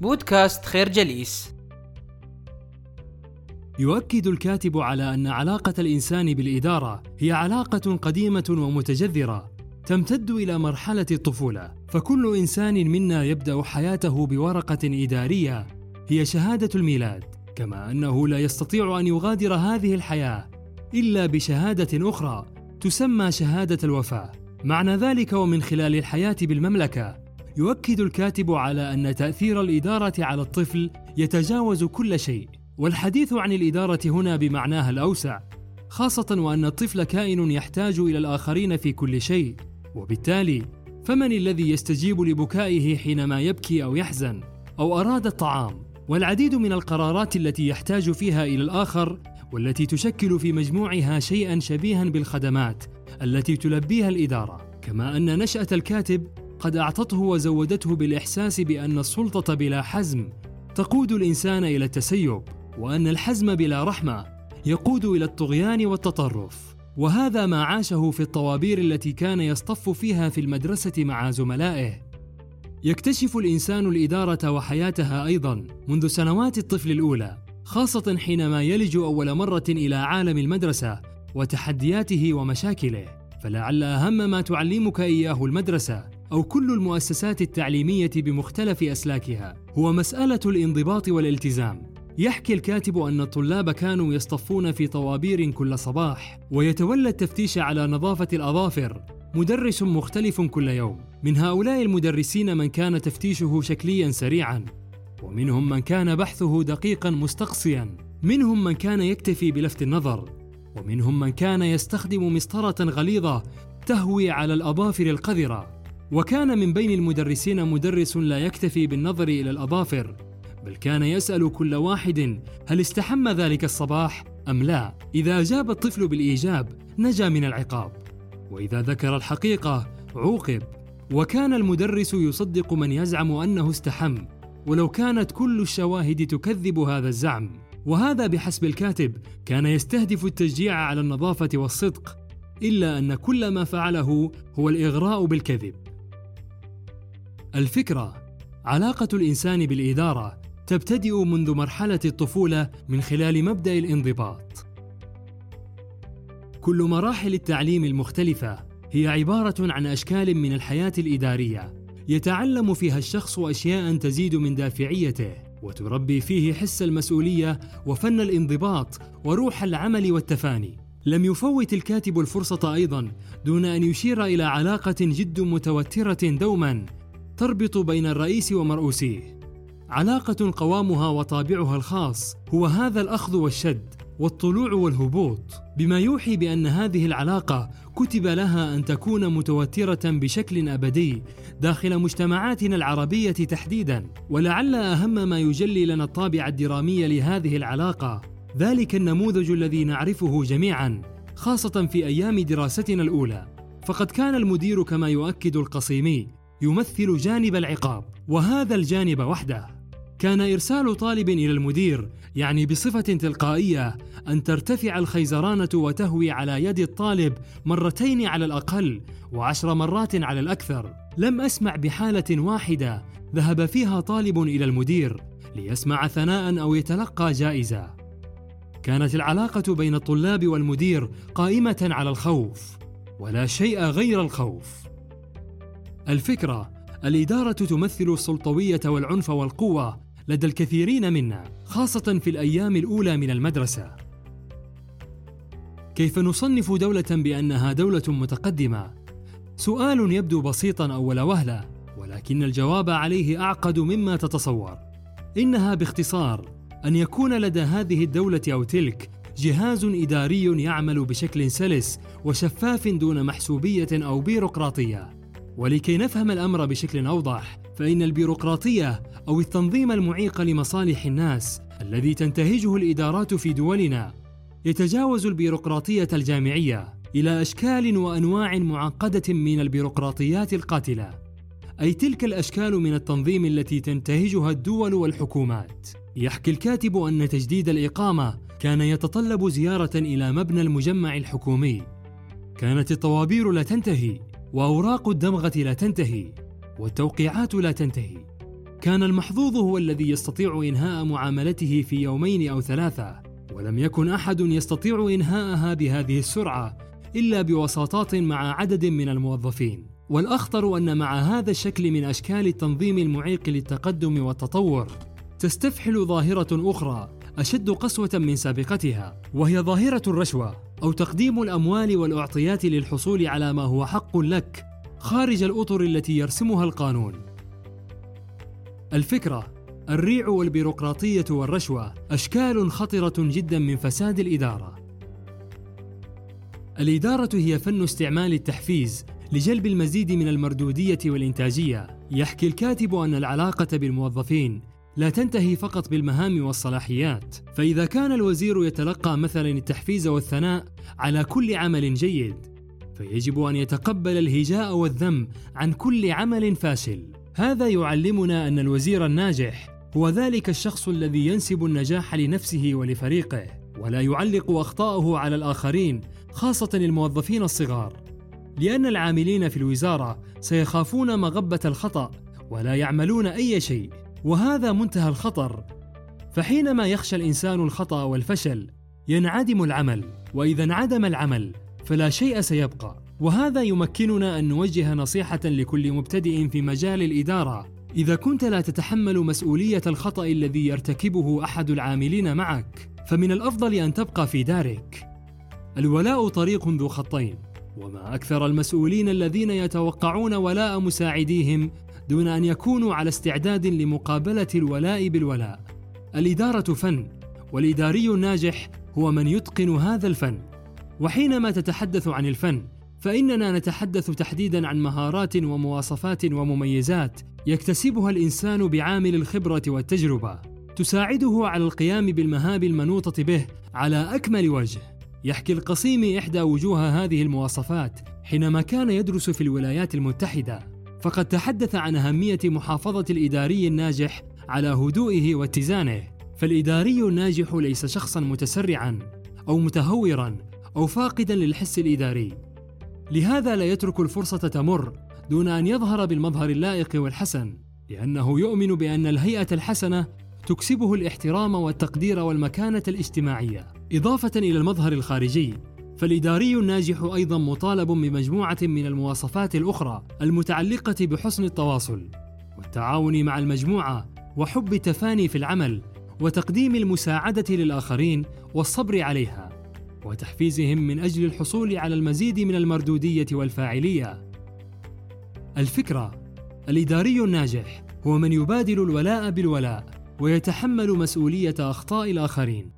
بودكاست خير جليس. يؤكد الكاتب على أن علاقة الإنسان بالإدارة هي علاقة قديمة ومتجذرة تمتد إلى مرحلة الطفولة. فكل إنسان منا يبدأ حياته بورقة إدارية هي شهادة الميلاد. كما أنه لا يستطيع أن يغادر هذه الحياة إلا بشهادة أخرى تسمى شهادة الوفاة. معنى ذلك ومن خلال الحياة بالمملكة يؤكد الكاتب على أن تأثير الإدارة على الطفل يتجاوز كل شيء والحديث عن الإدارة هنا بمعناها الأوسع خاصة وأن الطفل كائن يحتاج إلى الآخرين في كل شيء وبالتالي فمن الذي يستجيب لبكائه حينما يبكي أو يحزن أو أراد الطعام؟ والعديد من القرارات التي يحتاج فيها إلى الآخر والتي تشكل في مجموعها شيئا شبيها بالخدمات التي تلبيها الإدارة كما أن نشأة الكاتب قد أعطته وزودته بالإحساس بأن السلطة بلا حزم تقود الإنسان إلى التسيب وأن الحزم بلا رحمة يقود إلى الطغيان والتطرف. وهذا ما عاشه في الطوابير التي كان يصطف فيها في المدرسة مع زملائه. يكتشف الإنسان الإدارة وحياتها أيضا منذ سنوات الطفل الأولى خاصة حينما يلج أول مرة إلى عالم المدرسة وتحدياته ومشاكله. فلعل أهم ما تعلمك إياه المدرسة أو كل المؤسسات التعليمية بمختلف أسلاكها. هو مسألة الانضباط والالتزام. يحكي الكاتب أن الطلاب كانوا يصطفون في طوابير كل صباح ويتولى التفتيش على نظافة الأظافر. مدرس مختلف كل يوم. من هؤلاء المدرسين من كان تفتيشه شكليا سريعا ومنهم من كان بحثه دقيقا مستقصيا. منهم من كان يكتفي بلفت النظر ومنهم من كان يستخدم مسطرة غليظة تهوي على الأظافر القذرة. وكان من بين المدرسين مدرس لا يكتفي بالنظر إلى الأظافر بل كان يسأل كل واحد هل استحم ذلك الصباح أم لا. إذا أجاب الطفل بالإيجاب نجا من العقاب. وإذا ذكر الحقيقة عوقب. وكان المدرس يصدق من يزعم أنه استحم. ولو كانت كل الشواهد تكذب هذا الزعم. وهذا بحسب الكاتب كان يستهدف التشجيع على النظافة والصدق. إلا أن كل ما فعله هو الإغراء بالكذب. الفكرة علاقة الإنسان بالإدارة تبتدئ منذ مرحلة الطفولة من خلال مبدأ الانضباط. كل مراحل التعليم المختلفة هي عبارة عن أشكال من الحياة الإدارية يتعلم فيها الشخص أشياء تزيد من دافعيته وتربي فيه حس المسؤولية وفن الانضباط وروح العمل والتفاني. لم يفوت الكاتب الفرصة أيضا دون أن يشير إلى علاقة جد متوترة دوما تربط بين الرئيس ومرؤوسيه. علاقة قوامها وطابعها الخاص هو هذا الأخذ والشد والطلوع والهبوط. بما يوحي بأن هذه العلاقة كتب لها أن تكون متوترة بشكل أبدي داخل مجتمعاتنا العربية تحديدا. ولعل أهم ما يجلي لنا الطابع الدرامي لهذه العلاقة ذلك النموذج الذي نعرفه جميعا خاصة في أيام دراستنا الأولى. فقد كان المدير كما يؤكد القصيمي يمثل جانب العقاب وهذا الجانب وحده. كان إرسال طالب إلى المدير يعني بصفة تلقائية أن ترتفع الخيزرانة وتهوي على يد الطالب مرتين على الأقل وعشر مرات على الأكثر. لم أسمع بحالة واحدة ذهب فيها طالب إلى المدير ليسمع ثناء أو يتلقى جائزة. كانت العلاقة بين الطلاب والمدير قائمة على الخوف ولا شيء غير الخوف. الفكرة الإدارة تمثل السلطوية والعنف والقوة لدى الكثيرين منا خاصة في الأيام الأولى من المدرسة. كيف نصنف دولة بأنها دولة متقدمة؟ سؤال يبدو بسيطا أول وهلة، ولكن الجواب عليه أعقد مما تتصور. إنها باختصار أن يكون لدى هذه الدولة أو تلك جهاز إداري يعمل بشكل سلس وشفاف دون محسوبية أو بيروقراطية. ولكي نفهم الأمر بشكل أوضح، فإن البيروقراطية أو التنظيم المعيق لمصالح الناس الذي تنتهجه الإدارات في دولنا يتجاوز البيروقراطية الجامعية إلى أشكال وأنواع معقدة من البيروقراطيات القاتلة أي تلك الأشكال من التنظيم التي تنتهجها الدول والحكومات. يحكي الكاتب أن تجديد الإقامة كان يتطلب زيارة إلى مبنى المجمع الحكومي. كانت الطوابير لا تنتهي. وأوراق الدمغة لا تنتهي والتوقيعات لا تنتهي. كان المحظوظ هو الذي يستطيع إنهاء معاملته في يومين أو ثلاثة ولم يكن أحد يستطيع إنهاءها بهذه السرعة إلا بوساطات مع عدد من الموظفين. والأخطر أن مع هذا الشكل من أشكال التنظيم المعيق للتقدم والتطور تستفحل ظاهرة أخرى أشد قسوة من سابقتها وهي ظاهرة الرشوة. أو تقديم الأموال والأعطيات للحصول على ما هو حق لك خارج الأطر التي يرسمها القانون. الفكرة الريع والبيروقراطية والرشوة أشكال خطرة جدا من فساد الإدارة. الإدارة هي فن استعمال التحفيز لجلب المزيد من المردودية والإنتاجية. يحكي الكاتب أن العلاقة بالموظفين لا تنتهي فقط بالمهام والصلاحيات. فإذا كان الوزير يتلقى مثلا التحفيز والثناء على كل عمل جيد فيجب أن يتقبل الهجاء والذم عن كل عمل فاشل. هذا يعلمنا أن الوزير الناجح هو ذلك الشخص الذي ينسب النجاح لنفسه ولفريقه ولا يعلق اخطاءه على الآخرين خاصة الموظفين الصغار. لأن العاملين في الوزارة سيخافون مغبة الخطأ ولا يعملون أي شيء. وهذا منتهى الخطر. فحينما يخشى الإنسان الخطأ والفشل ينعدم العمل وإذا انعدم العمل فلا شيء سيبقى. وهذا يمكننا أن نوجه نصيحة لكل مبتدئ في مجال الإدارة. إذا كنت لا تتحمل مسؤولية الخطأ الذي يرتكبه أحد العاملين معك فمن الأفضل أن تبقى في دارك. الولاء طريق ذو خطين وما أكثر المسؤولين الذين يتوقعون ولاء مساعديهم دون أن يكونوا على استعداد لمقابلة الولاء بالولاء. الإدارة فن والإداري الناجح هو من يتقن هذا الفن. وحينما تتحدث عن الفن فإننا نتحدث تحديدا عن مهارات ومواصفات ومميزات يكتسبها الإنسان بعامل الخبرة والتجربة. تساعده على القيام بالمهام المنوطة به على أكمل وجه. يحكي القصيم إحدى وجوه هذه المواصفات حينما كان يدرس في الولايات المتحدة. فقد تحدث عن أهمية محافظة الإداري الناجح على هدوئه واتزانه. فالإداري الناجح ليس شخصا متسرعا أو متهورا أو فاقدا للحس الإداري. لهذا لا يترك الفرصة تمر دون أن يظهر بالمظهر اللائق والحسن لأنه يؤمن بأن الهيئة الحسنة تكسبه الاحترام والتقدير والمكانة الاجتماعية. إضافة إلى المظهر الخارجي فالإداري الناجح أيضا مطالب بمجموعة من المواصفات الأخرى المتعلقة بحسن التواصل والتعاون مع المجموعة وحب التفاني في العمل وتقديم المساعدة للآخرين والصبر عليها وتحفيزهم من أجل الحصول على المزيد من المردودية والفاعلية. الفكرة الإداري الناجح هو من يبادل الولاء بالولاء ويتحمل مسؤولية أخطاء الآخرين